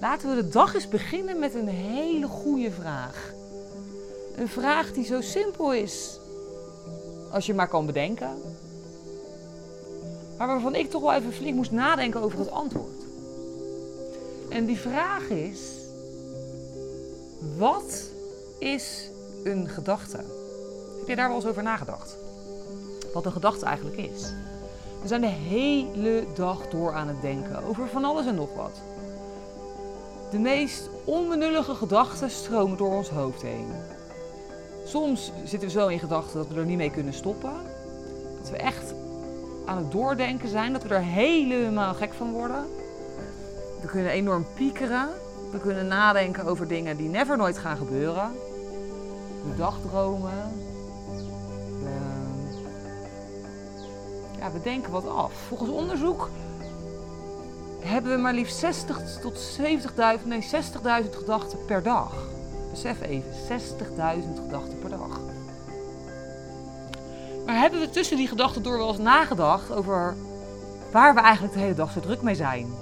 Laten we de dag eens beginnen met een hele goede vraag. Een vraag die zo simpel is als je maar kan bedenken. Maar waarvan ik toch wel even flink moest nadenken over het antwoord. En die vraag is: wat is een gedachte? Heb je daar wel eens over nagedacht? Wat een gedachte eigenlijk is? We zijn de hele dag door aan het denken over van alles en nog wat. De meest onbenullige gedachten stromen door ons hoofd heen. Soms zitten we zo in gedachten dat we er niet mee kunnen stoppen. Dat we echt aan het doordenken zijn, dat we er helemaal gek van worden. We kunnen enorm piekeren. We kunnen nadenken over dingen die never nooit gaan gebeuren. We dagdromen. We, ja, we denken wat af. Volgens onderzoek hebben we maar liefst 60 tot 70.000, nee 60.000 gedachten per dag. Besef even, 60.000 gedachten per dag. Maar hebben we tussen die gedachten door wel eens nagedacht over waar we eigenlijk de hele dag zo druk mee zijn?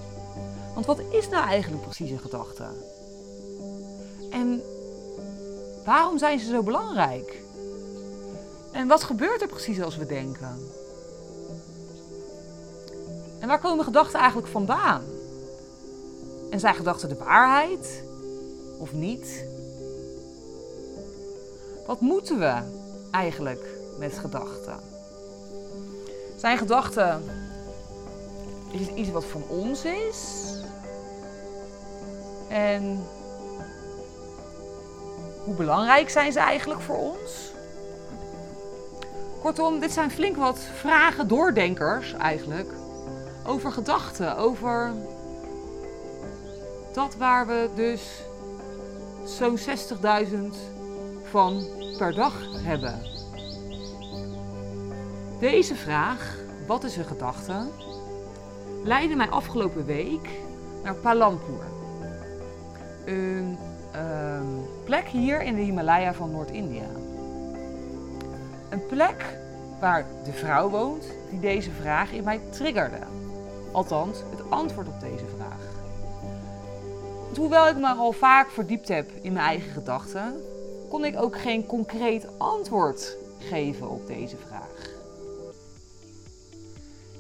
Want wat is nou eigenlijk precies een gedachte? En waarom zijn ze zo belangrijk? En wat gebeurt er precies als we denken? En waar komen gedachten eigenlijk vandaan? En zijn gedachten de waarheid of niet? Wat moeten we eigenlijk met gedachten? Zijn gedachten is het iets wat van ons is? En hoe belangrijk zijn ze eigenlijk voor ons? Kortom, dit zijn flink wat vragen, doordenkers eigenlijk, over gedachten, over dat waar we dus zo'n 60.000 van per dag hebben. Deze vraag, wat is een gedachte, leidde mij afgelopen week naar Palampur. Een ehm, plek hier in de Himalaya van Noord-India. Een plek waar de vrouw woont die deze vraag in mij triggerde. Althans, het antwoord op deze vraag. Hoewel ik me al vaak verdiept heb in mijn eigen gedachten, kon ik ook geen concreet antwoord geven op deze vraag.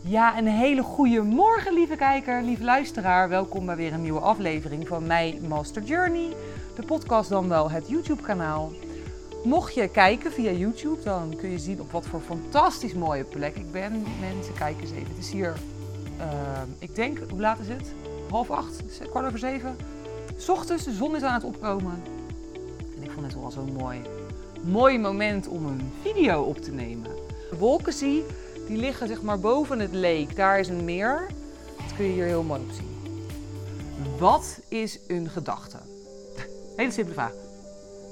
Ja, een hele goede morgen, lieve kijker, lieve luisteraar. Welkom bij weer een nieuwe aflevering van My Master Journey. De podcast dan wel het YouTube-kanaal. Mocht je kijken via YouTube, dan kun je zien op wat voor fantastisch mooie plek ik ben. Mensen, kijk eens even. Het is hier, uh, ik denk, hoe laat is het? Half acht, kwart over zeven. S ochtends, de zon is aan het opkomen. En ik vond het wel zo'n mooi, mooi moment om een video op te nemen. De wolken zie die liggen zeg maar boven het leek. Daar is een meer. Dat kun je hier heel mooi op zien. Wat is een gedachte? Hele simpele vraag.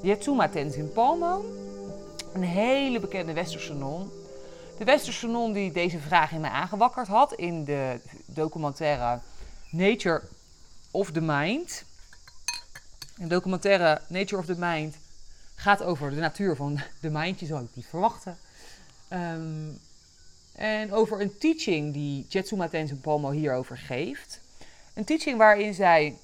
Yetsuma Tenzin Palmo, een hele bekende westerse non. De westerse non die deze vraag in mij aangewakkerd had in de documentaire Nature of the Mind. Een documentaire Nature of the Mind gaat over de natuur van de mind, je zou het niet verwachten. Um, en over een teaching die Jetsuma Tenzin Palmo hierover geeft. Een teaching waarin zij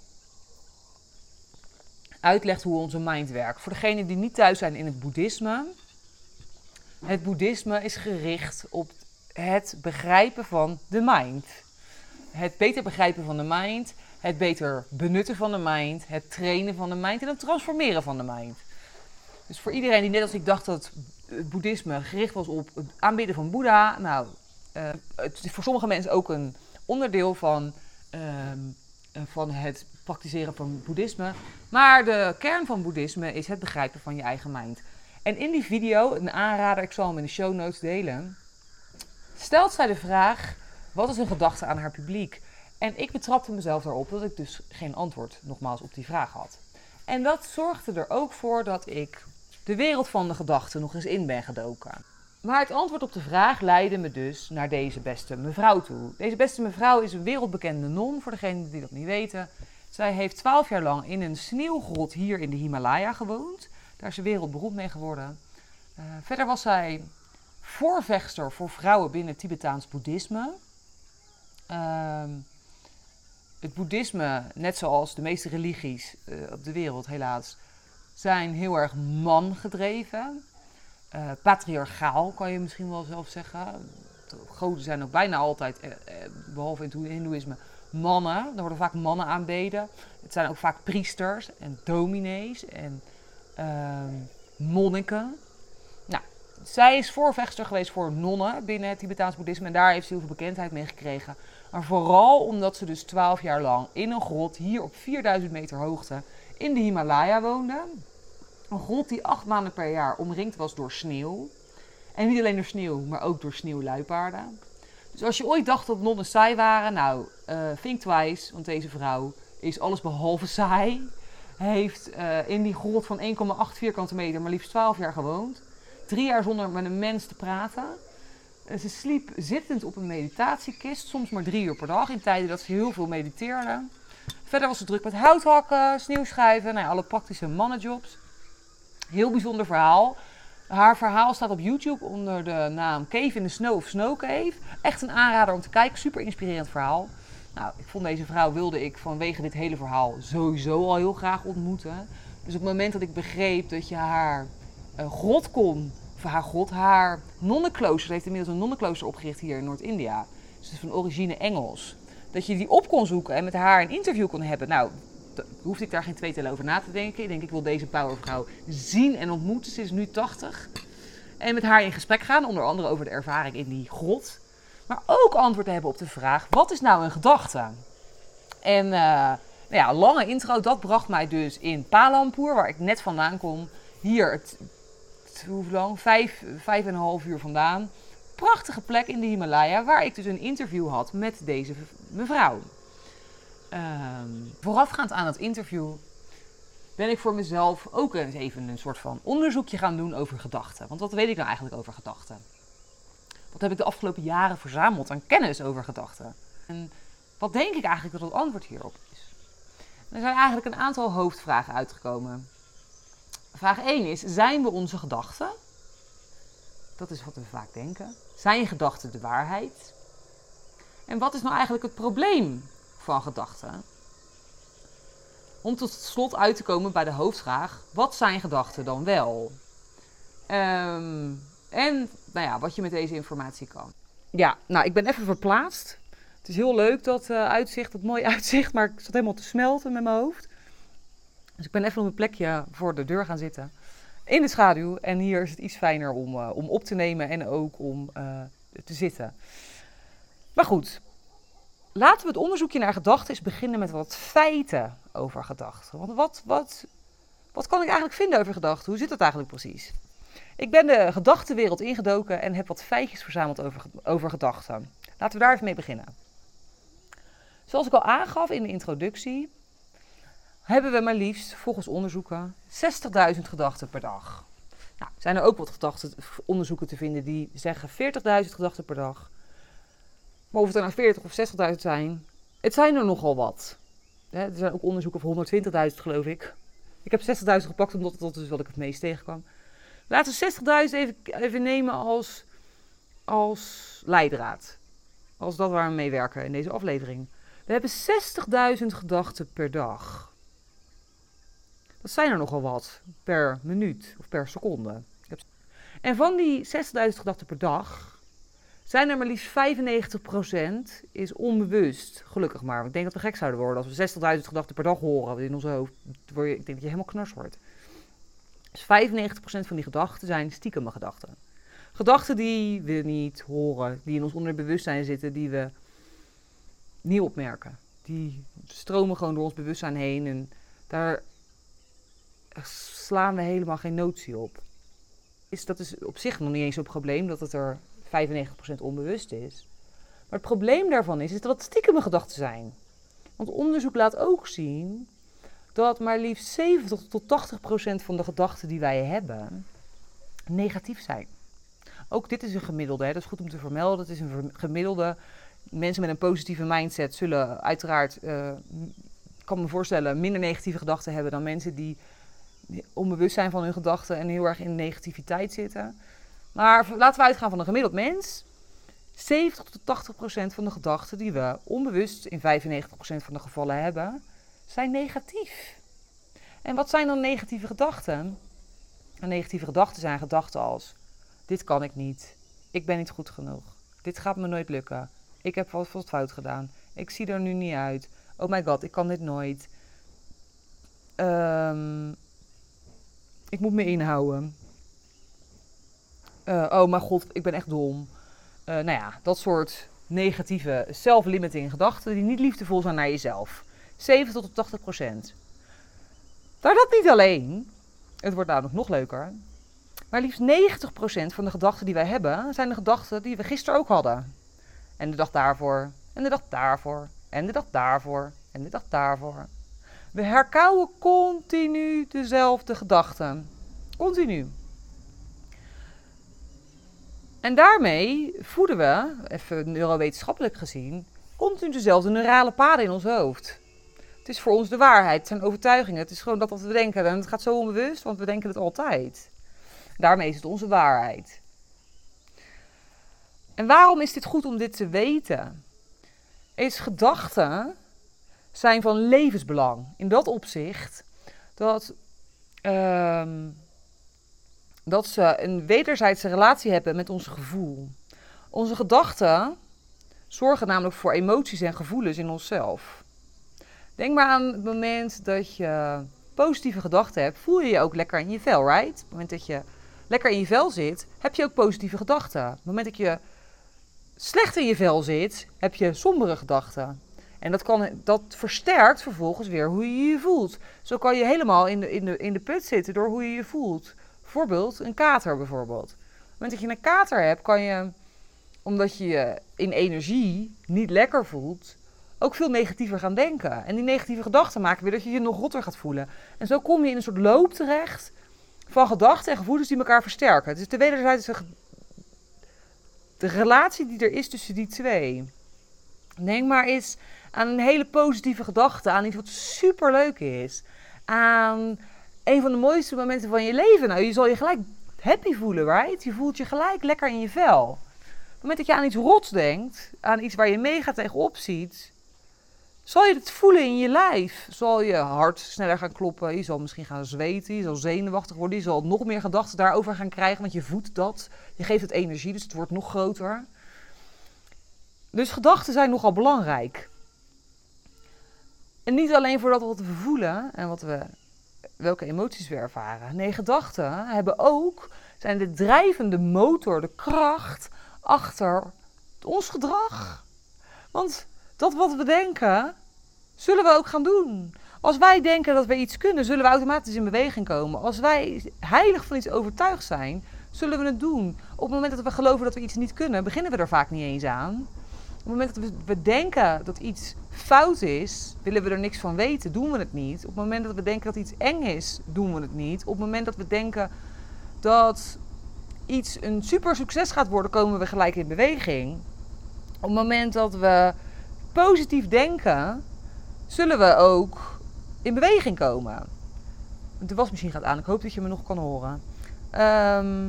uitlegt hoe onze mind werkt. Voor degenen die niet thuis zijn in het boeddhisme. Het boeddhisme is gericht op het begrijpen van de mind. Het beter begrijpen van de mind, het beter benutten van de mind, het trainen van de mind en het transformeren van de mind. Dus voor iedereen die net als ik dacht dat het boeddhisme gericht was op het aanbidden van Boeddha. Nou, uh, het is voor sommige mensen ook een onderdeel van, ehm, eh, van het praktiseren van boeddhisme. Maar de kern van boeddhisme is het begrijpen van je eigen mind. En in die video, een aanrader, ik zal hem in de show notes delen, stelt zij de vraag: wat is een gedachte aan haar publiek? En ik betrapte mezelf erop dat ik dus geen antwoord nogmaals op die vraag had. En dat zorgde er ook voor dat ik de wereld van de gedachten nog eens in ben gedoken. Maar het antwoord op de vraag leidde me dus naar deze beste mevrouw toe. Deze beste mevrouw is een wereldbekende non, voor degenen die dat niet weten. Zij heeft twaalf jaar lang in een sneeuwgrot hier in de Himalaya gewoond. Daar is ze wereldberoemd mee geworden. Uh, verder was zij voorvechter voor vrouwen binnen Tibetaans boeddhisme. Uh, het boeddhisme, net zoals de meeste religies eh, op de wereld helaas, zijn heel erg man-gedreven. Uh, patriarchaal kan je misschien wel zelf zeggen. De goden zijn ook bijna altijd, eh, behalve in het hindoeïsme, mannen. Er worden vaak mannen aanbeden. Het zijn ook vaak priesters en dominees en ehm, monniken. Nou, zij is voorvechter geweest voor nonnen binnen het Tibetaans boeddhisme. En daar heeft ze heel veel bekendheid mee gekregen. Maar vooral omdat ze dus twaalf jaar lang in een grot hier op 4000 meter hoogte in de Himalaya woonde. Een grot die acht maanden per jaar omringd was door sneeuw. En niet alleen door sneeuw, maar ook door sneeuwluipaarden. Dus als je ooit dacht dat nonnen saai waren, nou, uh, think twice, want deze vrouw is alles behalve saai. Heeft uh, in die grot van 1,8 vierkante meter maar liefst 12 jaar gewoond. Drie jaar zonder met een mens te praten. Ze sliep zittend op een meditatiekist, soms maar drie uur per dag, in tijden dat ze heel veel mediteerde. Verder was ze druk met houthakken, sneeuwschuiven, nou ja, alle praktische mannenjobs. Heel bijzonder verhaal. Haar verhaal staat op YouTube onder de naam Cave in the Snow of Snow Cave. Echt een aanrader om te kijken, super inspirerend verhaal. Nou, ik vond deze vrouw, wilde ik vanwege dit hele verhaal sowieso al heel graag ontmoeten. Dus op het moment dat ik begreep dat je haar uh, grot kon haar god, haar nonnenklooster. Ze heeft inmiddels een nonnenklooster opgericht hier in Noord-India. Dus het is van origine Engels. Dat je die op kon zoeken en met haar een interview kon hebben. Nou, hoefde ik daar geen twee tellen over na te denken. Ik denk, ik wil deze powervrouw zien en ontmoeten. Ze is nu 80. En met haar in gesprek gaan, onder andere over de ervaring in die grot. Maar ook antwoord hebben op de vraag, wat is nou een gedachte? En uh, nou ja, lange intro, dat bracht mij dus in Palampur, waar ik net vandaan kom. Hier hoe lang? Vijf, vijf en een half uur vandaan. Prachtige plek in de Himalaya, waar ik dus een interview had met deze mevrouw. Um, voorafgaand aan het interview ben ik voor mezelf ook eens even een soort van onderzoekje gaan doen over gedachten. Want wat weet ik nou eigenlijk over gedachten? Heb ik de afgelopen jaren verzameld aan kennis over gedachten? En wat denk ik eigenlijk dat het antwoord hierop is? er zijn eigenlijk een aantal hoofdvragen uitgekomen. Vraag 1 is: zijn we onze gedachten? Dat is wat we vaak denken. Zijn gedachten de waarheid? En wat is nou eigenlijk het probleem van gedachten? Om tot slot uit te komen bij de hoofdvraag: wat zijn gedachten dan wel? Um, en nou ja, wat je met deze informatie kan. Ja, nou, ik ben even verplaatst. Het is heel leuk dat uh, uitzicht, dat mooie uitzicht, maar ik zat helemaal te smelten met mijn hoofd. Dus ik ben even op een plekje voor de deur gaan zitten. In de schaduw. En hier is het iets fijner om, uh, om op te nemen en ook om uh, te zitten. Maar goed, laten we het onderzoekje naar gedachten eens beginnen met wat feiten over gedachten. Want wat, wat, wat kan ik eigenlijk vinden over gedachten? Hoe zit dat eigenlijk precies? Ik ben de gedachtenwereld ingedoken en heb wat feitjes verzameld over, over gedachten. Laten we daar even mee beginnen. Zoals ik al aangaf in de introductie, hebben we maar liefst, volgens onderzoeken, 60.000 gedachten per dag. Nou, zijn er ook wat onderzoeken te vinden die zeggen 40.000 gedachten per dag. Maar of het er nou 40 of 60.000 zijn, het zijn er nogal wat. er zijn ook onderzoeken van 120.000 geloof ik. Ik heb 60.000 gepakt omdat dat is wat ik het meest tegenkwam. Laten we 60.000 even, even nemen als, als leidraad. Als dat waar we mee werken in deze aflevering. We hebben 60.000 gedachten per dag. Dat zijn er nogal wat per minuut of per seconde. En van die 60.000 gedachten per dag zijn er maar liefst 95% is onbewust. Gelukkig maar. Ik denk dat we gek zouden worden als we 60.000 gedachten per dag horen in ons hoofd. Ik denk dat je helemaal knars wordt. Dus 95% van die gedachten zijn stiekeme gedachten. Gedachten die we niet horen, die in ons onderbewustzijn zitten, die we niet opmerken. Die stromen gewoon door ons bewustzijn heen en daar slaan we helemaal geen notie op. Is, dat is op zich nog niet eens een probleem dat het er 95% onbewust is. Maar het probleem daarvan is, is dat het stiekeme gedachten zijn. Want onderzoek laat ook zien dat maar liefst 70 tot 80% van de gedachten die wij hebben negatief zijn. Ook dit is een gemiddelde, hè? dat is goed om te vermelden. Dat is een gemiddelde. Mensen met een positieve mindset zullen uiteraard, uh, kan me voorstellen, minder negatieve gedachten hebben dan mensen die onbewust zijn van hun gedachten en heel erg in negativiteit zitten. Maar laten we uitgaan van een gemiddeld mens. 70% 70 tot 80 procent van de gedachten die we onbewust in 95 procent van de gevallen hebben, zijn negatief. En wat zijn dan negatieve gedachten? En negatieve gedachten zijn gedachten als: dit kan ik niet, ik ben niet goed genoeg, dit gaat me nooit lukken, ik heb wat fout gedaan, ik zie er nu niet uit, oh my god, ik kan dit nooit. Um, ik moet me inhouden. Uh, oh mijn god, ik ben echt dom. Uh, nou ja, dat soort negatieve self-limiting gedachten die niet liefdevol zijn naar jezelf. 70 tot 80 procent. Maar dat niet alleen. Het wordt namelijk nog leuker. Maar liefst 90 procent van de gedachten die wij hebben zijn de gedachten die we gisteren ook hadden. En de dag daarvoor, en de dag daarvoor, en de dag daarvoor, en de dag daarvoor. We herkauwen continu dezelfde gedachten. Continu. En daarmee voeden we, even neurowetenschappelijk gezien, continu dezelfde neurale paden in ons hoofd. Het is voor ons de waarheid, het zijn overtuigingen. Het is gewoon dat wat we denken. En het gaat zo onbewust, want we denken het altijd. Daarmee is het onze waarheid. En waarom is dit goed om dit te weten? Is gedachten zijn van levensbelang. In dat opzicht dat, ehm, dat ze een wederzijdse relatie hebben met ons gevoel. Onze gedachten zorgen namelijk voor emoties en gevoelens in onszelf. Denk maar aan het moment dat je positieve gedachten hebt, voel je je ook lekker in je vel, right? Op het moment dat je lekker in je vel zit, heb je ook positieve gedachten. Op het moment dat je slecht in je vel zit, heb je sombere gedachten. En dat, kan, dat versterkt vervolgens weer hoe je je voelt. Zo kan je helemaal in de, in, de, in de put zitten door hoe je je voelt. Bijvoorbeeld een kater bijvoorbeeld. Op het moment dat je een kater hebt, kan je, omdat je je in energie niet lekker voelt, ook veel negatiever gaan denken. En die negatieve gedachten maken weer dat je je nog rotter gaat voelen. En zo kom je in een soort loop terecht van gedachten en gevoelens die elkaar versterken. Is de wederzijdse de relatie die er is tussen die twee. Denk maar eens aan een hele positieve gedachte, aan iets wat super leuk is. Aan een van de mooiste momenten van je leven. Nou, je zal je gelijk happy voelen, right? Je voelt je gelijk lekker in je vel. Op het moment dat je aan iets rots denkt, aan iets waar je mega tegenop ziet, zal je het voelen in je lijf. Zal je hart sneller gaan kloppen, je zal misschien gaan zweten, je zal zenuwachtig worden, je zal nog meer gedachten daarover gaan krijgen, want je voedt dat. Je geeft het energie, dus het wordt nog groter. Dus gedachten zijn nogal belangrijk. En niet alleen voor dat wat we voelen en wat we, welke emoties we ervaren. Nee, gedachten hebben ook, zijn de drijvende motor, de kracht achter ons gedrag. Want dat wat we denken, zullen we ook gaan doen. Als wij denken dat we iets kunnen, zullen we automatisch in beweging komen. Als wij heilig van iets overtuigd zijn, zullen we het doen. Op het moment dat we geloven dat we iets niet kunnen, beginnen we er vaak niet eens aan. Op het moment dat we denken dat iets fout is, willen we er niks van weten, doen we het niet. Op het moment dat we denken dat iets eng is, doen we het niet. Op het moment dat we denken dat iets een super succes gaat worden, komen we gelijk in beweging. Op het moment dat we positief denken, zullen we ook in beweging komen. De wasmachine gaat aan. Ik hoop dat je me nog kan horen. Ehm,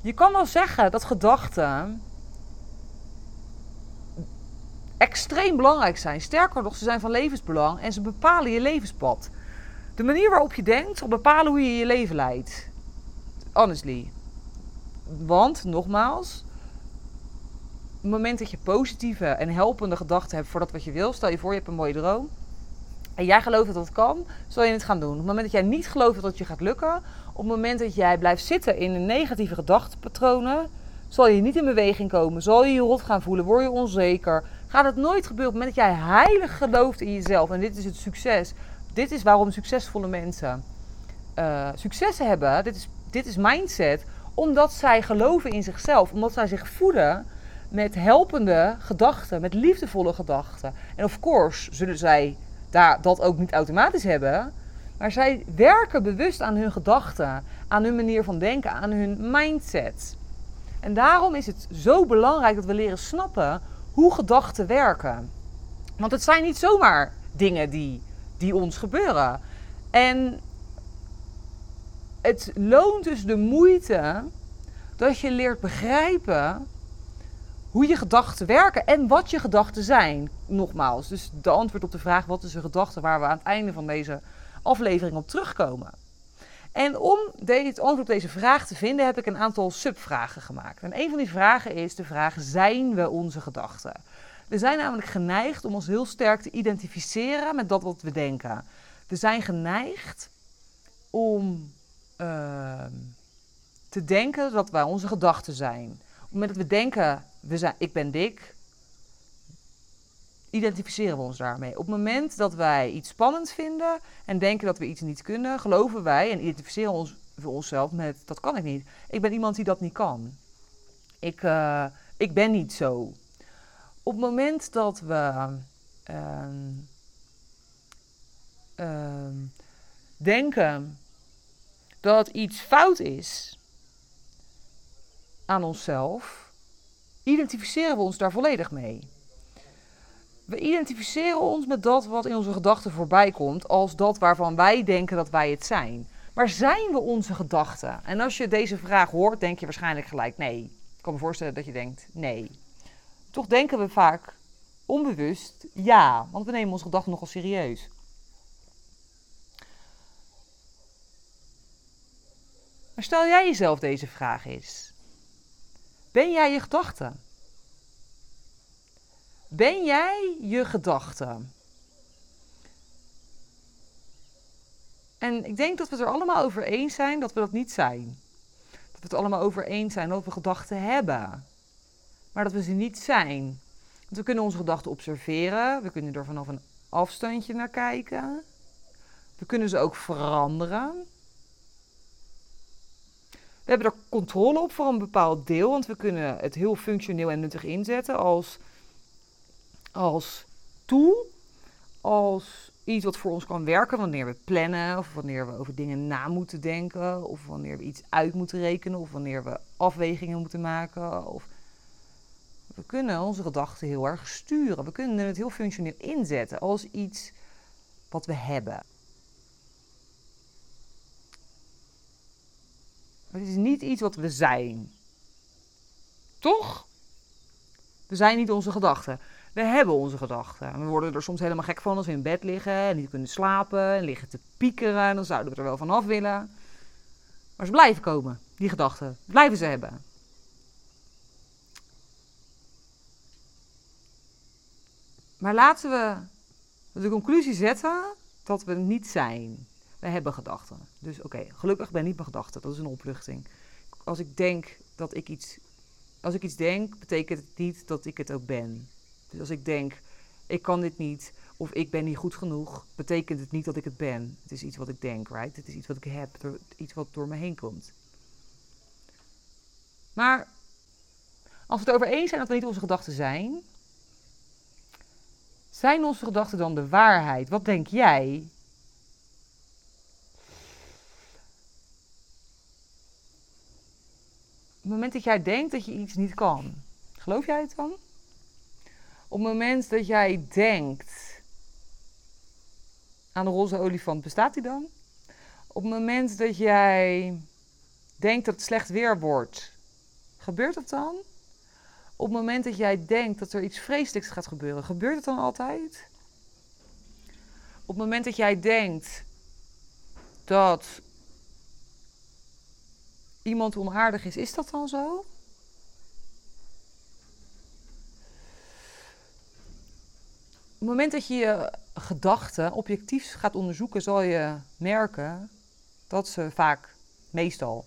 je kan wel zeggen dat gedachten extreem belangrijk zijn. Sterker nog, ze zijn van levensbelang en ze bepalen je levenspad. De manier waarop je denkt zal bepalen hoe je je leven leidt. Honestly. Want, nogmaals, het moment dat je positieve en helpende gedachten hebt voor dat wat je wil, stel je voor je hebt een mooie droom. En jij gelooft dat dat kan, zal je het gaan doen. Op het moment dat jij niet gelooft dat je gaat lukken, op het moment dat jij blijft zitten in negatieve gedachtepatronen, zal je niet in beweging komen, zal je je rot gaan voelen, word je onzeker. Gaat het nooit gebeuren op het moment dat jij heilig gelooft in jezelf. En dit is het succes. Dit is waarom succesvolle mensen uh, succes hebben. Dit is, dit is mindset. Omdat zij geloven in zichzelf. Omdat zij zich voeden met helpende gedachten, met liefdevolle gedachten. En of course zullen zij daar, dat ook niet automatisch hebben. Maar zij werken bewust aan hun gedachten, aan hun manier van denken, aan hun mindset. En daarom is het zo belangrijk dat we leren snappen hoe gedachten werken. Want het zijn niet zomaar dingen die, die ons gebeuren. En het loont dus de moeite dat je leert begrijpen hoe je gedachten werken en wat je gedachten zijn. Nogmaals, dus de antwoord op de vraag wat is een gedachte waar we aan het einde van deze aflevering op terugkomen. En om het antwoord op deze vraag te vinden heb ik een aantal subvragen gemaakt. En een van die vragen is de vraag: zijn we onze gedachten? We zijn namelijk geneigd om ons heel sterk te identificeren met dat wat we denken. We zijn geneigd om uh, te denken dat wij onze gedachten zijn. Op het moment dat we denken, we zijn, ik ben dik, identificeren we ons daarmee. Op het moment dat wij iets spannend vinden en denken dat we iets niet kunnen, geloven wij en identificeren ons, we onszelf met dat kan ik niet. Ik ben iemand die dat niet kan. Ik, uh, ik ben niet zo. Op het moment dat we uh, uh, denken dat iets fout is aan onszelf, identificeren we ons daar volledig mee. We identificeren ons met dat wat in onze gedachten voorbij komt, als dat waarvan wij denken dat wij het zijn. Maar zijn we onze gedachten? En als je deze vraag hoort, denk je waarschijnlijk gelijk nee. Ik kan me voorstellen dat je denkt nee. Toch denken we vaak onbewust ja, want we nemen onze gedachten nogal serieus. Maar stel jij jezelf deze vraag eens. Ben jij je gedachten? Ben jij je gedachten? En ik denk dat we het er allemaal over eens zijn dat we dat niet zijn. Dat we het allemaal over eens zijn dat we gedachten hebben, maar dat we ze niet zijn. Want we kunnen onze gedachten observeren, we kunnen er vanaf een afstandje naar kijken. We kunnen ze ook veranderen. We hebben er controle op voor een bepaald deel, want we kunnen het heel functioneel en nuttig inzetten als, als tool, als iets wat voor ons kan werken wanneer we plannen, of wanneer we over dingen na moeten denken, of wanneer we iets uit moeten rekenen, of wanneer we afwegingen moeten maken. Of we kunnen onze gedachten heel erg sturen. We kunnen het heel functioneel inzetten als iets wat we hebben. Het is niet iets wat we zijn. Toch? We zijn niet onze gedachten. We hebben onze gedachten. We worden er soms helemaal gek van als we in bed liggen en niet kunnen slapen en liggen te piekeren. En dan zouden we er wel van af willen. Maar ze blijven komen, die gedachten. Blijven ze hebben. Maar laten we de conclusie zetten dat we niet zijn. We hebben gedachten. Dus oké, gelukkig ben ik mijn gedachten. Dat is een opluchting. Als ik denk dat ik iets. Als ik iets denk, betekent het niet dat ik het ook ben. Dus als ik denk, ik kan dit niet, of ik ben niet goed genoeg, betekent het niet dat ik het ben. Het is iets wat ik denk, right? Het is iets wat ik heb, iets wat door me heen komt. Maar als we het over eens zijn dat we niet onze gedachten zijn, zijn onze gedachten dan de waarheid? Wat denk jij? Het moment dat jij denkt dat je iets niet kan, geloof jij het dan? Op het moment dat jij denkt aan de roze olifant, bestaat die dan? Op het moment dat jij denkt dat het slecht weer wordt, gebeurt het dan? Op het moment dat jij denkt dat er iets vreselijks gaat gebeuren, gebeurt het dan altijd? Op het moment dat jij denkt dat iemand onaardig is, is dat dan zo? Op het moment dat je je gedachten objectief gaat onderzoeken, zal je merken dat ze vaak, meestal,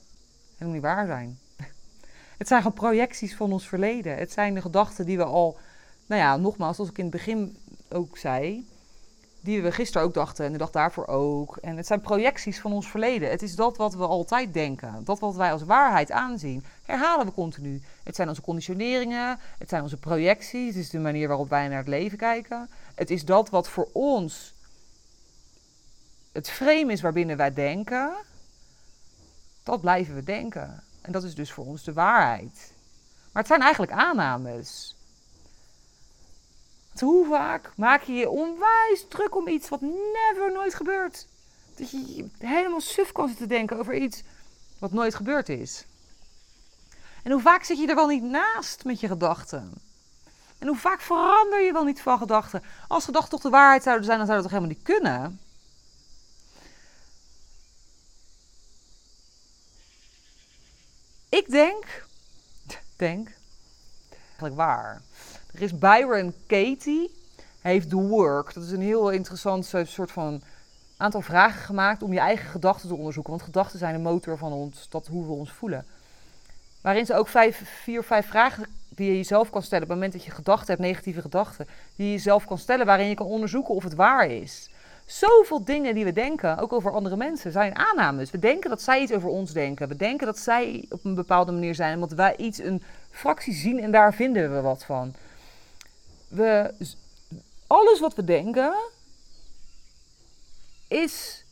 helemaal niet waar zijn. Het zijn gewoon projecties van ons verleden. Het zijn de gedachten die we al, nou ja, nogmaals, zoals ik in het begin ook zei, die we gisteren ook dachten en de dag daarvoor ook. En het zijn projecties van ons verleden. Het is dat wat we altijd denken. Dat wat wij als waarheid aanzien, herhalen we continu. Het zijn onze conditioneringen, het zijn onze projecties, het is de manier waarop wij naar het leven kijken. Het is dat wat voor ons het frame is waarbinnen wij denken. Dat blijven we denken. En dat is dus voor ons de waarheid. Maar het zijn eigenlijk aannames hoe vaak maak je je onwijs druk om iets wat never nooit gebeurt? Dat je helemaal suf kan zitten denken over iets wat nooit gebeurd is. En hoe vaak zit je er wel niet naast met je gedachten? En hoe vaak verander je wel niet van gedachten? Als gedachten toch de waarheid zouden zijn, dan zou dat toch helemaal niet kunnen? Ik denk, denk, eigenlijk waar. Er is Byron Katie, heeft The Work. Dat is een heel interessant soort van aantal vragen gemaakt om je eigen gedachten te onderzoeken. Want gedachten zijn de motor van ons, dat hoe we ons voelen. Waarin ze ook vijf, vier vijf vragen die je jezelf kan stellen op het moment dat je gedachten hebt, negatieve gedachten, die je jezelf kan stellen, waarin je kan onderzoeken of het waar is. Zoveel dingen die we denken, ook over andere mensen, zijn aannames. We denken dat zij iets over ons denken. We denken dat zij op een bepaalde manier zijn, omdat wij iets, een fractie zien en daar vinden we wat van. Alles wat we denken, is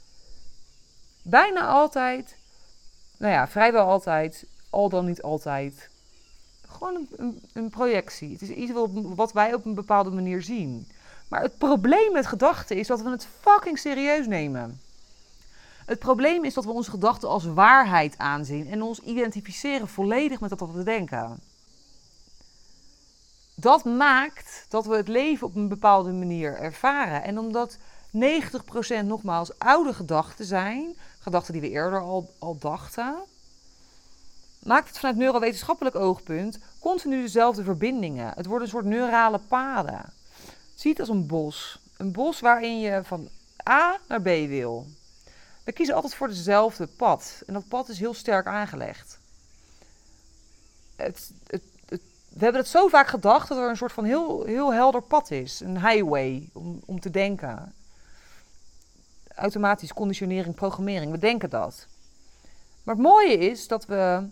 bijna altijd, nou ja, vrijwel altijd, al dan niet altijd, gewoon een, een, projectie. Het is iets wat, wat wij op een bepaalde manier zien. Maar het probleem met gedachten is dat we het fucking serieus nemen. Het probleem is dat we onze gedachten als waarheid aanzien en ons identificeren volledig met dat wat we denken. Dat maakt dat we het leven op een bepaalde manier ervaren. En omdat 90% nogmaals oude gedachten zijn, gedachten die we eerder al, al dachten, maakt het vanuit neurowetenschappelijk oogpunt continu dezelfde verbindingen. Het wordt een soort neurale paden. Zie het als een bos. Een bos waarin je van A naar B wil. We kiezen altijd voor dezelfde pad. En dat pad is heel sterk aangelegd. Het, het, we hebben het zo vaak gedacht dat er een soort van heel, heel helder pad is. Een highway om, om te denken. Automatisch conditionering, programmering. We denken dat. Maar het mooie is dat we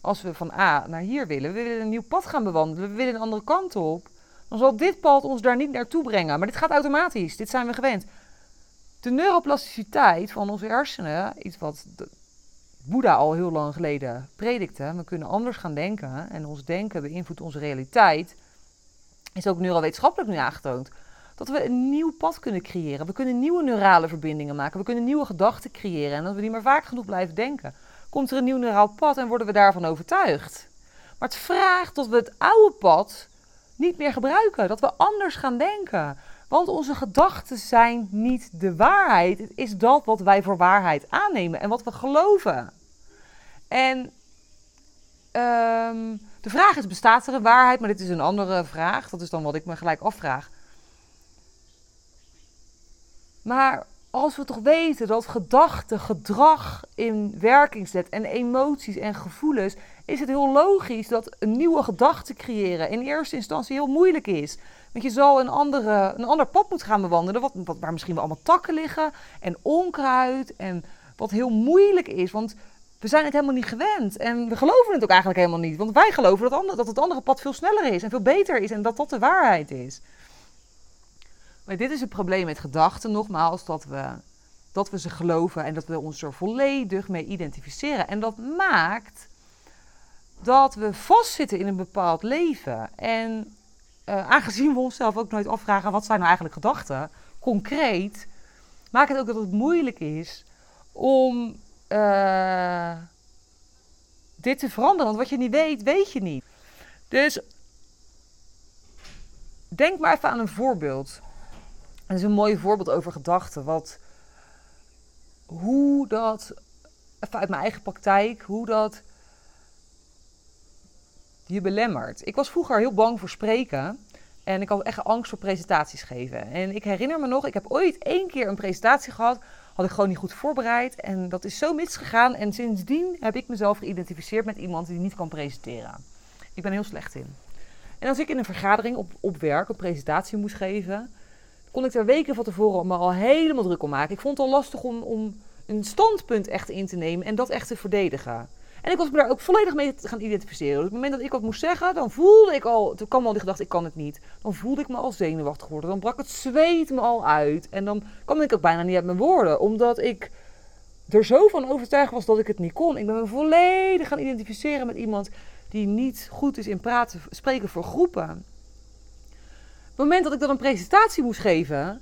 als we van A naar hier willen, we willen een nieuw pad gaan bewandelen, we willen een andere kant op, dan zal dit pad ons daar niet naartoe brengen. Maar dit gaat automatisch, dit zijn we gewend. De neuroplasticiteit van onze hersenen, iets wat Boeddha al heel lang geleden predikte, we kunnen anders gaan denken en ons denken beïnvloedt onze realiteit, is ook neurowetenschappelijk nu aangetoond. Dat we een nieuw pad kunnen creëren. We kunnen nieuwe neurale verbindingen maken. We kunnen nieuwe gedachten creëren. En dat we die maar vaak genoeg blijven denken komt er een nieuw neuraal pad en worden we daarvan overtuigd. Maar het vraagt dat we het oude pad niet meer gebruiken, dat we anders gaan denken. Want onze gedachten zijn niet de waarheid. Het is dat wat wij voor waarheid aannemen en wat we geloven. En um, de vraag is: bestaat er een waarheid? Maar dit is een andere vraag. Dat is dan wat ik me gelijk afvraag. Maar als we toch weten dat gedachten, gedrag in werking zet en emoties en gevoelens, is het heel logisch dat een nieuwe gedachte creëren in eerste instantie heel moeilijk is. Want je zal een, andere, een ander pad moeten gaan bewandelen, wat, wat, waar misschien wel allemaal takken liggen en onkruid en wat heel moeilijk is. Want we zijn het helemaal niet gewend en we geloven het ook eigenlijk helemaal niet. Want wij geloven dat, dat het andere pad veel sneller is en veel beter is en dat dat de waarheid is. Maar dit is het probleem met gedachten, nogmaals, dat we, dat we ze geloven en dat we ons er volledig mee identificeren. En dat maakt dat we vastzitten in een bepaald leven. En uh, aangezien we onszelf ook nooit afvragen wat zijn nou eigenlijk gedachten, concreet, maakt het ook dat het moeilijk is om uh, dit te veranderen. Want wat je niet weet, weet je niet. Dus denk maar even aan een voorbeeld. Dat is een mooi voorbeeld over gedachten. Wat, hoe dat, even uit mijn eigen praktijk, hoe dat je belemmert. Ik was vroeger heel bang voor spreken. En ik had echt angst voor presentaties geven. En ik herinner me nog, ik heb ooit één keer een presentatie gehad. Had ik gewoon niet goed voorbereid. En dat is zo misgegaan. En sindsdien heb ik mezelf geïdentificeerd met iemand die niet kan presenteren. Ik ben heel slecht in. En als ik in een vergadering op, op werk een presentatie moest geven, kon ik er weken van tevoren me al helemaal druk om maken. Ik vond het al lastig om, om een standpunt echt in te nemen en dat echt te verdedigen. En ik was me daar ook volledig mee gaan identificeren. op het moment dat ik wat moest zeggen, dan voelde ik al, toen kwam al die gedachte, ik kan het niet. Dan voelde ik me al zenuwachtig worden. Dan brak het zweet me al uit. En dan kwam ik ook bijna niet uit mijn woorden, omdat ik er zo van overtuigd was dat ik het niet kon. Ik ben me volledig gaan identificeren met iemand die niet goed is in praten, spreken voor groepen het moment dat ik dan een presentatie moest geven,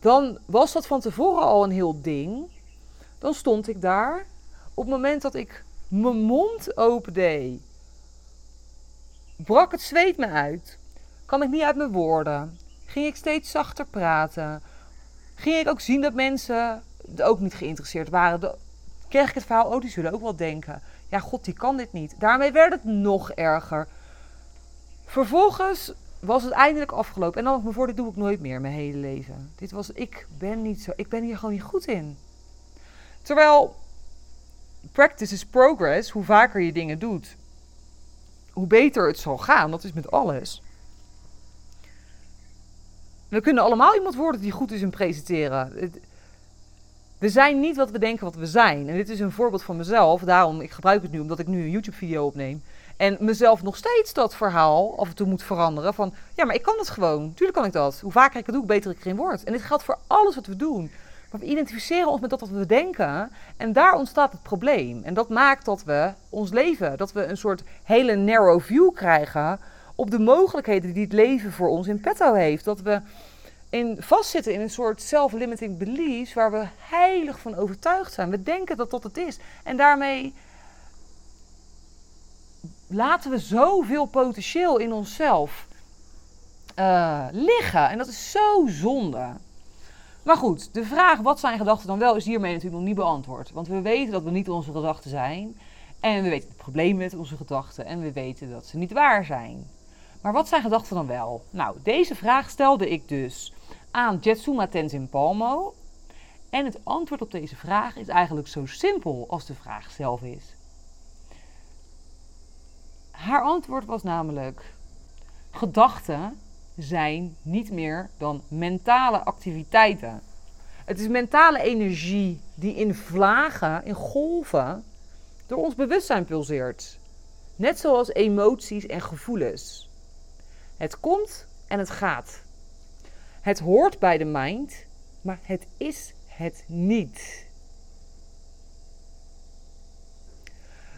dan was dat van tevoren al een heel ding. Dan stond ik daar. Op het moment dat ik mijn mond open deed, brak het zweet me uit. Kwam ik niet uit mijn woorden. Ging ik steeds zachter praten. Ging ik ook zien dat mensen ook niet geïnteresseerd waren. Kreeg ik het verhaal, oh die zullen ook wel denken. Ja, god, die kan dit niet. Daarmee werd het nog erger. Vervolgens was het eindelijk afgelopen. En dan me voor, dit doe ik nooit meer mijn hele leven. Dit was, ik ben niet zo, ik ben hier gewoon niet goed in. Terwijl, practice is progress. Hoe vaker je dingen doet, hoe beter het zal gaan. Dat is met alles. We kunnen allemaal iemand worden die goed is in presenteren. We zijn niet wat we denken wat we zijn. En dit is een voorbeeld van mezelf. Daarom, ik gebruik het nu omdat ik nu een YouTube-video opneem. En mezelf nog steeds dat verhaal af en toe moet veranderen. Van, ja, maar ik kan het gewoon. Tuurlijk kan ik dat. Hoe vaker ik het doe, hoe beter ik erin word. En dit geldt voor alles wat we doen. We identificeren ons met dat wat we denken. En daar ontstaat het probleem. En dat maakt dat we ons leven, dat we een soort hele narrow view krijgen op de mogelijkheden die het leven voor ons in petto heeft. Dat we in vastzitten in een soort self-limiting beliefs waar we heilig van overtuigd zijn. We denken dat dat het is. En daarmee laten we zoveel potentieel in onszelf uh, liggen. En dat is zo zonde. Maar goed, de vraag wat zijn gedachten dan wel is hiermee natuurlijk nog niet beantwoord. Want we weten dat we niet onze gedachten zijn. En we weten het probleem met onze gedachten. En we weten dat ze niet waar zijn. Maar wat zijn gedachten dan wel? Nou, deze vraag stelde ik dus aan Jetsuma Tenzin Palmo. En het antwoord op deze vraag is eigenlijk zo simpel als de vraag zelf is. Haar antwoord was namelijk: gedachten zijn niet meer dan mentale activiteiten. Het is mentale energie die in vlagen, in golven, door ons bewustzijn pulseert. Net zoals emoties en gevoelens. Het komt en het gaat. Het hoort bij de mind, maar het is het niet.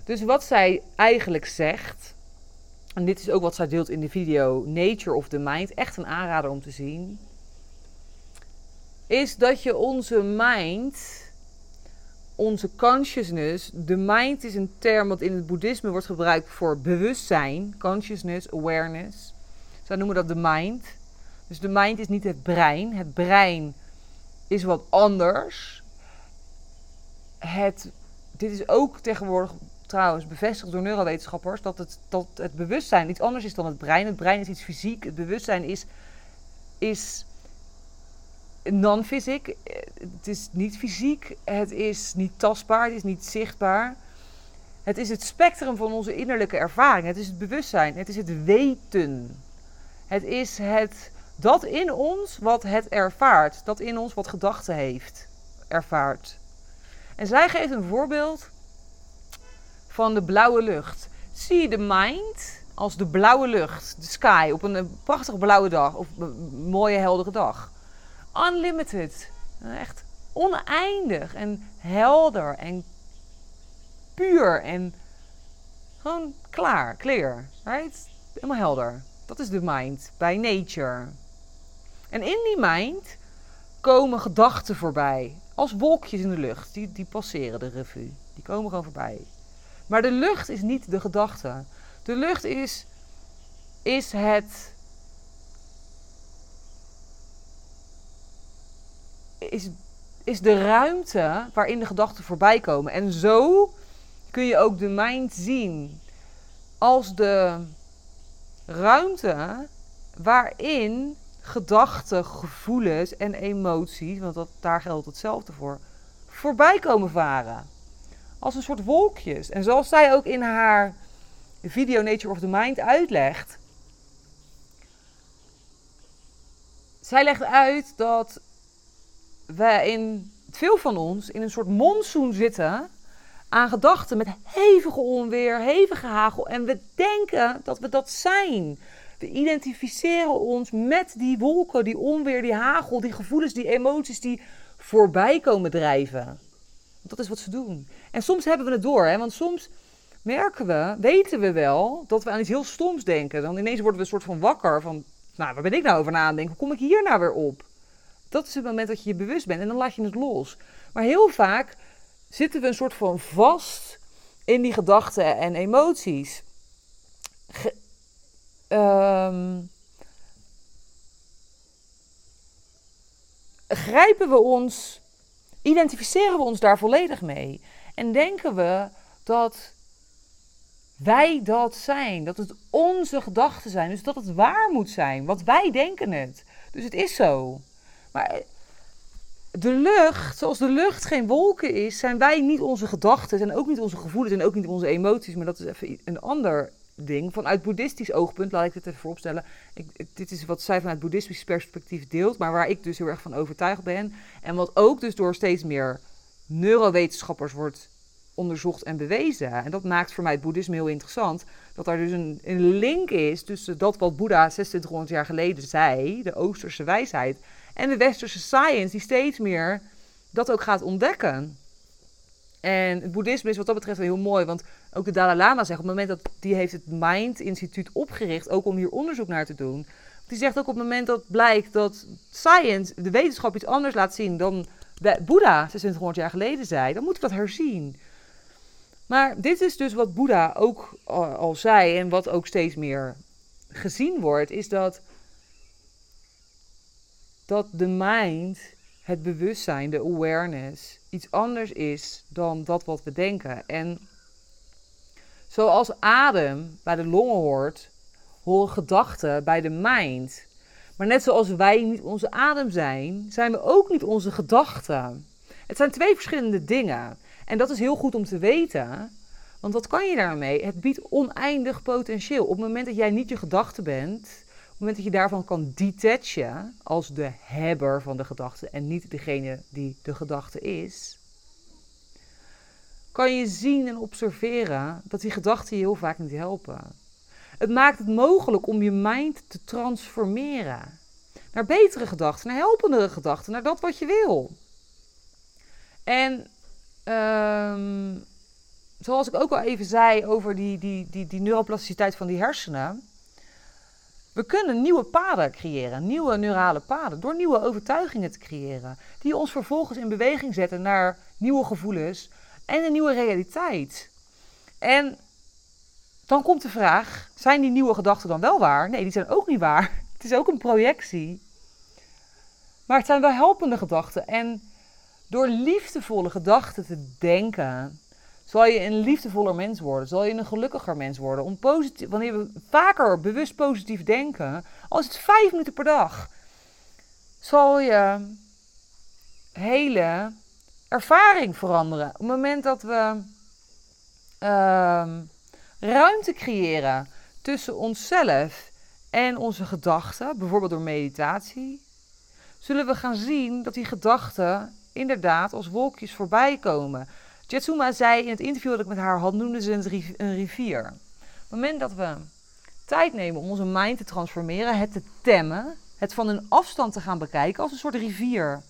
Dus wat zij eigenlijk zegt, en dit is ook wat zij deelt in de video Nature of the Mind, echt een aanrader om te zien, is dat je onze mind, onze consciousness, de mind is een term wat in het boeddhisme wordt gebruikt voor bewustzijn, consciousness, awareness. Zij noemen dat de mind. Dus de mind is niet het brein. Het brein is wat anders. Het, dit is ook tegenwoordig trouwens bevestigd door neurowetenschappers dat het, dat het bewustzijn iets anders is dan het brein. Het brein is iets fysiek. Het bewustzijn is, is non-fysiek. Het is niet fysiek. Het is niet tastbaar. Het is niet zichtbaar. Het is het spectrum van onze innerlijke ervaring. Het is het bewustzijn. Het is het weten. Het is het, dat in ons wat het ervaart. Dat in ons wat gedachten heeft, ervaart. En zij geeft een voorbeeld van de blauwe lucht. Zie de mind als de blauwe lucht, de sky, op een prachtige blauwe dag of een mooie heldere dag. Unlimited. Echt oneindig en helder en puur en gewoon klaar, clear. Right? Helemaal helder. Dat is de mind bij nature. En in die mind komen gedachten voorbij. Als wolkjes in de lucht. Die, die passeren de revue. Die komen gewoon voorbij. Maar de lucht is niet de gedachte. De lucht is, is het. Is, is de ruimte waarin de gedachten voorbij komen. En zo kun je ook de mind zien als de ruimte waarin gedachten, gevoelens en emoties, want dat, daar geldt hetzelfde voor, voorbij komen varen. Als een soort wolkjes. En zoals zij ook in haar video Nature of the Mind uitlegt. Zij legt uit dat wij in veel van ons in een soort monsoon zitten aan gedachten met hevige onweer, hevige hagel. En we denken dat we dat zijn. We identificeren ons met die wolken, die onweer, die hagel, die gevoelens, die emoties die voorbij komen drijven. Dat is wat ze doen. En soms hebben we het door, hè? want soms merken we, weten we wel dat we aan iets heel stoms denken. Dan ineens worden we een soort van wakker van, nou, waar ben ik nou over na aan denken? Hoe kom ik hier nou weer op? Dat is het moment dat je je bewust bent en dan laat je het los. Maar heel vaak zitten we een soort van vast in die gedachten en emoties. ehm, grijpen we ons, identificeren we ons daar volledig mee. En denken we dat wij dat zijn. Dat het onze gedachten zijn. Dus dat het waar moet zijn. Want wij denken het. Dus het is zo. Maar de lucht, zoals de lucht geen wolken is, zijn wij niet onze gedachten en ook niet onze gevoelens en ook niet onze emoties. Maar dat is even een ander ding. Vanuit boeddhistisch oogpunt, laat ik dit even vooropstellen. Ik, dit is wat zij vanuit boeddhistisch perspectief deelt, maar waar ik dus heel erg van overtuigd ben. En wat ook dus door steeds meer neurowetenschappers wordt onderzocht en bewezen. En dat maakt voor mij het boeddhisme heel interessant. Dat er dus een, link is tussen dat wat Boeddha 2600 jaar geleden zei, de Oosterse wijsheid, en de Westerse science, die steeds meer dat ook gaat ontdekken. En het boeddhisme is wat dat betreft heel mooi, want ook de Dalai Lama zegt op het moment dat die heeft het Mind Instituut opgericht, ook om hier onderzoek naar te doen. Die zegt ook op het moment dat blijkt dat science, de wetenschap iets anders laat zien dan Boeddha 2600 jaar geleden zei, dan moet ik dat herzien. Maar dit is dus wat Boeddha ook al zei en wat ook steeds meer gezien wordt, is dat, dat de mind, het bewustzijn, de awareness, iets anders is dan dat wat we denken. En zoals adem bij de longen hoort, horen gedachten bij de mind. Maar net zoals wij niet onze adem zijn, zijn we ook niet onze gedachten. Het zijn twee verschillende dingen. En dat is heel goed om te weten. Want wat kan je daarmee? Het biedt oneindig potentieel. Op het moment dat jij niet je gedachte bent, op het moment dat je daarvan kan detachen als de hebber van de gedachte en niet degene die de gedachte is, kan je zien en observeren dat die gedachten je heel vaak niet helpen. Het maakt het mogelijk om je mind te transformeren naar betere gedachten, naar helpendere gedachten, naar dat wat je wil. En um, zoals ik ook al even zei over die, die, die, die neuroplasticiteit van die hersenen. We kunnen nieuwe paden creëren, nieuwe neurale paden, door nieuwe overtuigingen te creëren. Die ons vervolgens in beweging zetten naar nieuwe gevoelens en een nieuwe realiteit. En dan komt de vraag: zijn die nieuwe gedachten dan wel waar? Nee, die zijn ook niet waar. Het is ook een projectie. Maar het zijn wel helpende gedachten. En door liefdevolle gedachten te denken, zal je een liefdevoller mens worden, zal je een gelukkiger mens worden. Om positief, wanneer we vaker bewust positief denken, als het vijf minuten per dag, zal je hele ervaring veranderen. Op het moment dat we ehm, ruimte creëren tussen onszelf en onze gedachten, bijvoorbeeld door meditatie, zullen we gaan zien dat die gedachten inderdaad als wolkjes voorbij komen. Jetsuma zei in het interview dat ik met haar had, noemde ze een rivier. Op het moment dat we tijd nemen om onze mind te transformeren, het te temmen, het van een afstand te gaan bekijken als een soort rivier,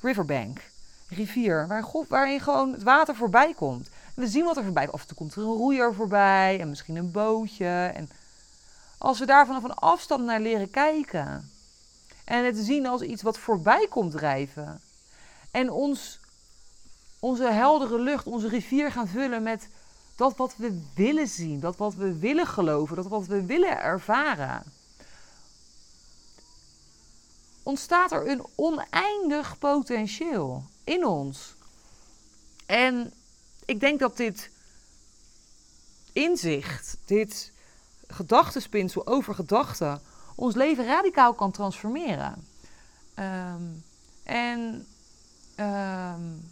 riverbank, rivier, waar, waarin gewoon het water voorbij komt. We zien wat er voorbij komt. Af en komt er een roeier voorbij en misschien een bootje. En als we daar vanaf een afstand naar leren kijken en het zien als iets wat voorbij komt drijven en ons onze heldere lucht, onze rivier gaan vullen met dat wat we willen zien, dat wat we willen geloven, dat wat we willen ervaren. Ontstaat er een oneindig potentieel in ons. En ik denk dat dit inzicht, dit gedachtenspinsel over gedachten, ons leven radicaal kan transformeren. Ehm, en um,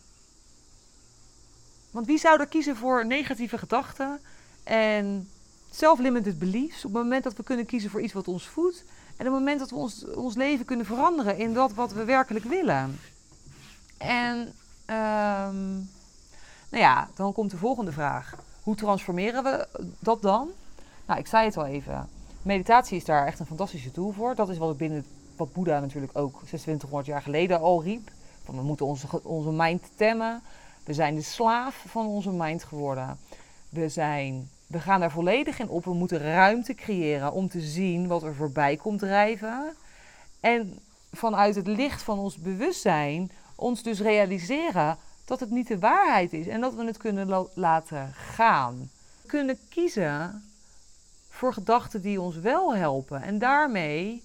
want wie zou er kiezen voor negatieve gedachten en self-limited beliefs op het moment dat we kunnen kiezen voor iets wat ons voedt en op het moment dat we ons, ons leven kunnen veranderen in dat wat we werkelijk willen? En um, nou ja, dan komt de volgende vraag. Hoe transformeren we dat dan? Nou, ik zei het al even. Meditatie is daar echt een fantastische tool voor. Dat is wat ik binnen wat Boeddha natuurlijk ook 2600 jaar geleden al riep. Van we moeten onze, onze mind temmen. We zijn de slaaf van onze mind geworden. We, zijn, we gaan daar volledig in op. We moeten ruimte creëren om te zien wat er voorbij komt drijven. En vanuit het licht van ons bewustzijn ons dus realiseren dat het niet de waarheid is en dat we het kunnen laten gaan. We kunnen kiezen voor gedachten die ons wel helpen. En daarmee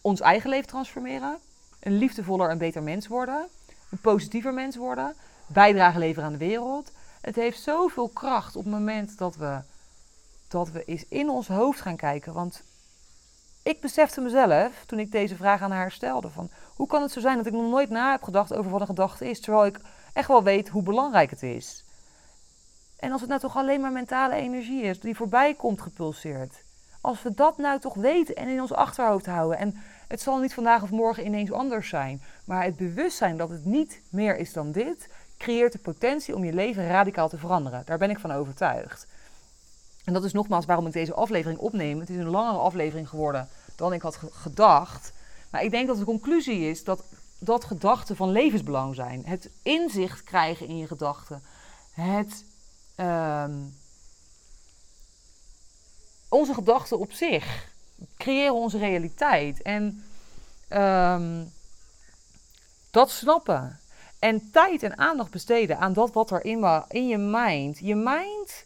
ons eigen leven transformeren, een liefdevoller en beter mens worden, een positiever mens worden, bijdrage leveren aan de wereld. Het heeft zoveel kracht op het moment dat we, dat we eens in ons hoofd gaan kijken. Want ik besefte mezelf, toen ik deze vraag aan haar stelde, van hoe kan het zo zijn dat ik nog nooit na heb gedacht over wat een gedachte is, terwijl ik echt wel weet hoe belangrijk het is. En als het nou toch alleen maar mentale energie is die voorbij komt gepulseerd. Als we dat nou toch weten en in ons achterhoofd houden. En het zal niet vandaag of morgen ineens anders zijn. Maar het bewustzijn dat het niet meer is dan dit, creëert de potentie om je leven radicaal te veranderen. Daar ben ik van overtuigd. En dat is nogmaals waarom ik deze aflevering opneem. Het is een langere aflevering geworden dan ik had gedacht. Maar ik denk dat de conclusie is dat, dat gedachten van levensbelang zijn. Het inzicht krijgen in je gedachten. Het. Ehm, onze gedachten op zich creëren onze realiteit. En ehm, dat snappen. En tijd en aandacht besteden aan dat wat er in, in je mind. Je mind,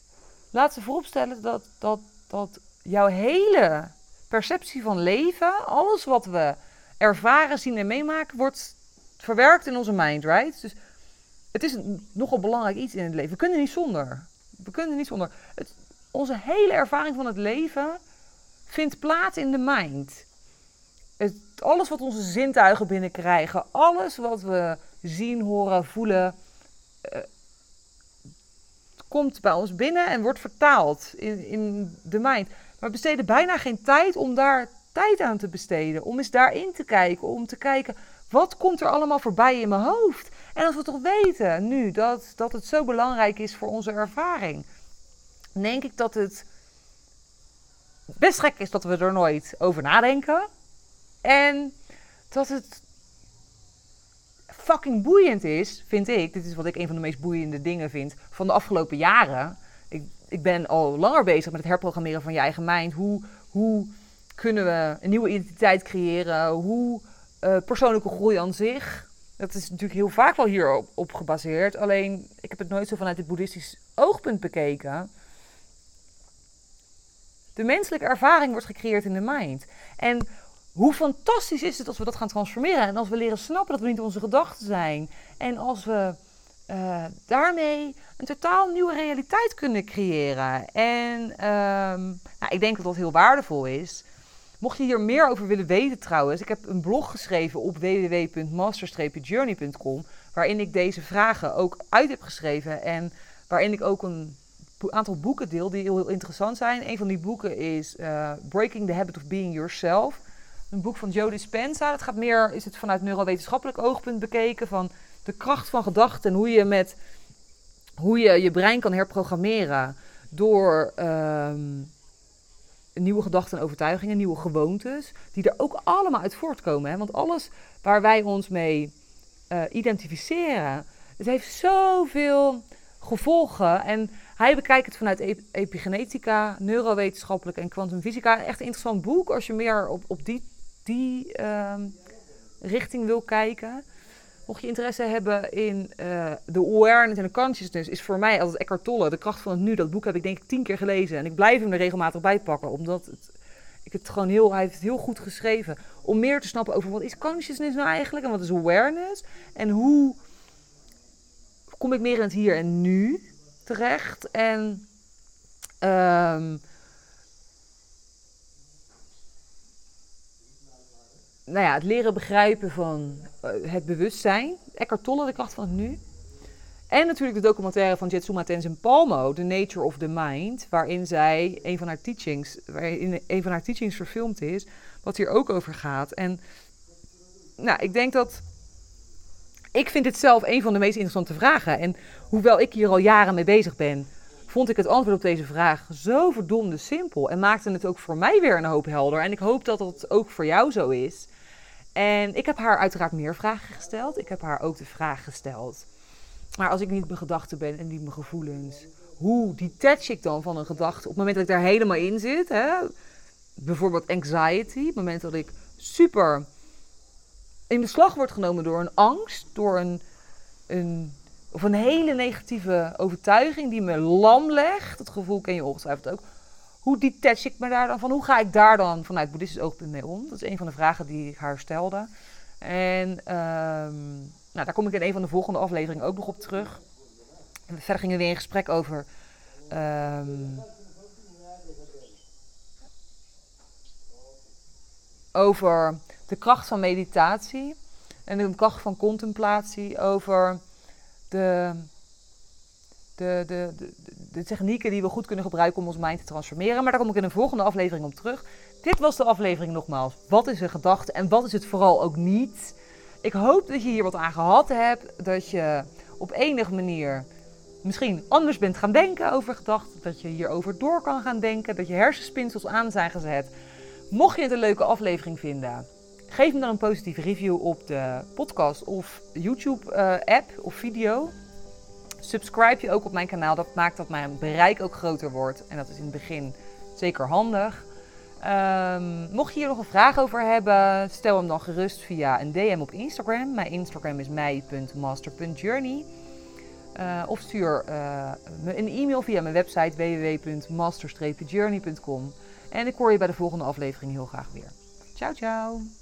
laat ze vooropstellen dat, dat, dat jouw hele perceptie van leven, alles wat we ervaren, zien en meemaken, wordt verwerkt in onze mind, right? Dus het is nogal belangrijk iets in het leven. We kunnen niet zonder. We kunnen niet zonder. Het, onze hele ervaring van het leven vindt plaats in de mind. Het, alles wat onze zintuigen binnenkrijgen, alles wat we zien, horen, voelen, uh, komt bij ons binnen en wordt vertaald in, in de mind. Maar we besteden bijna geen tijd om daar tijd aan te besteden. Om eens daarin te kijken. Om te kijken, wat komt er allemaal voorbij in mijn hoofd? En als we toch weten nu dat, dat het zo belangrijk is voor onze ervaring. Denk ik dat het best gek is dat we er nooit over nadenken. En dat het fucking boeiend is, vind ik. Dit is wat ik een van de meest boeiende dingen vind van de afgelopen jaren. Ik, ik ben al langer bezig met het herprogrammeren van je eigen mind. Hoe, hoe kunnen we een nieuwe identiteit creëren? Hoe uh, persoonlijke groei aan zich. Dat is natuurlijk heel vaak wel hierop op gebaseerd. Alleen, ik heb het nooit zo vanuit het boeddhistisch oogpunt bekeken. De menselijke ervaring wordt gecreëerd in de mind. En hoe fantastisch is het als we dat gaan transformeren en als we leren snappen dat we niet onze gedachten zijn. En als we uh, daarmee een totaal nieuwe realiteit kunnen creëren. En um, nou, ik denk dat dat heel waardevol is. Mocht je hier meer over willen weten trouwens, ik heb een blog geschreven op www.master-journey.com waarin ik deze vragen ook uit heb geschreven en waarin ik ook een aantal boeken deel die heel, interessant zijn. Een van die boeken is uh, Breaking the Habit of Being Yourself. Een boek van Joe Dispenza. Dat gaat meer, is het vanuit neurowetenschappelijk oogpunt bekeken van de kracht van gedachten en hoe je met hoe je je brein kan herprogrammeren door um, nieuwe gedachten en overtuigingen, nieuwe gewoontes, die er ook allemaal uit voortkomen. Hè? Want alles waar wij ons mee uh, identificeren, het heeft zoveel gevolgen. En hij bekijkt het vanuit epigenetica, neurowetenschappelijk en kwantumfysica. Echt een interessant boek als je meer op, op die, die um, richting wil kijken. Mocht je interesse hebben in uh, de awareness en de consciousness, is voor mij altijd Eckhart Tolle, De kracht van het nu. Dat boek heb ik denk ik tien keer gelezen. En ik blijf hem er regelmatig bij pakken, omdat het, ik het gewoon heel, hij heeft het heel goed geschreven. Om meer te snappen over wat is consciousness nou eigenlijk en wat is awareness. En hoe kom ik meer in het hier en nu terecht. En um, nou ja, het leren begrijpen van uh, het bewustzijn. Eckhart Tolle, de kracht van nu. En natuurlijk de documentaire van Jetsuma Tenzin Palmo, The Nature of the Mind, waarin zij een van haar teachings, waarin een van haar teachings verfilmd is, wat hier ook over gaat. En nou, ik denk dat ik vind het zelf een van de meest interessante vragen. En hoewel ik hier al jaren mee bezig ben, vond ik het antwoord op deze vraag zo verdomde simpel. En maakte het ook voor mij weer een hoop helder. En ik hoop dat dat ook voor jou zo is. En ik heb haar uiteraard meer vragen gesteld. Ik heb haar ook de vraag gesteld. Maar als ik niet mijn gedachten ben en niet mijn gevoelens, hoe detach ik dan van een gedachte op het moment dat ik daar helemaal in zit? Hè? Bijvoorbeeld anxiety, op het moment dat ik super in beslag wordt genomen door een angst, door een, een, of een hele negatieve overtuiging die me lam legt. Dat gevoel ken je ongetwijfeld ook. Hoe detach ik me daar dan van? Hoe ga ik daar dan vanuit boeddhistisch oogpunt mee om? Dat is een van de vragen die ik haar stelde. En ehm, nou, daar kom ik in een van de volgende afleveringen ook nog op terug. En verder gingen we weer in gesprek over. ehm, over de kracht van meditatie en de kracht van contemplatie, over de, de, de, de, de technieken die we goed kunnen gebruiken om ons mind te transformeren. Maar daar kom ik in een volgende aflevering op terug. Dit was de aflevering nogmaals. Wat is een gedachte en wat is het vooral ook niet? Ik hoop dat je hier wat aan gehad hebt. Dat je op enige manier misschien anders bent gaan denken over gedachten. Dat je hierover door kan gaan denken. Dat je hersenspinsels aan zijn gezet. Mocht je het een leuke aflevering vinden, geef me dan een positieve review op de podcast of YouTube-app of video. Subscribe je ook op mijn kanaal. Dat maakt dat mijn bereik ook groter wordt. En dat is in het begin zeker handig. Ehm, mocht je hier nog een vraag over hebben, stel hem dan gerust via een DM op Instagram. Mijn Instagram is mij.master.journey. Uh, of stuur uh, me een e-mail via mijn website www.master-journey.com. En ik hoor je bij de volgende aflevering heel graag weer. Ciao, ciao!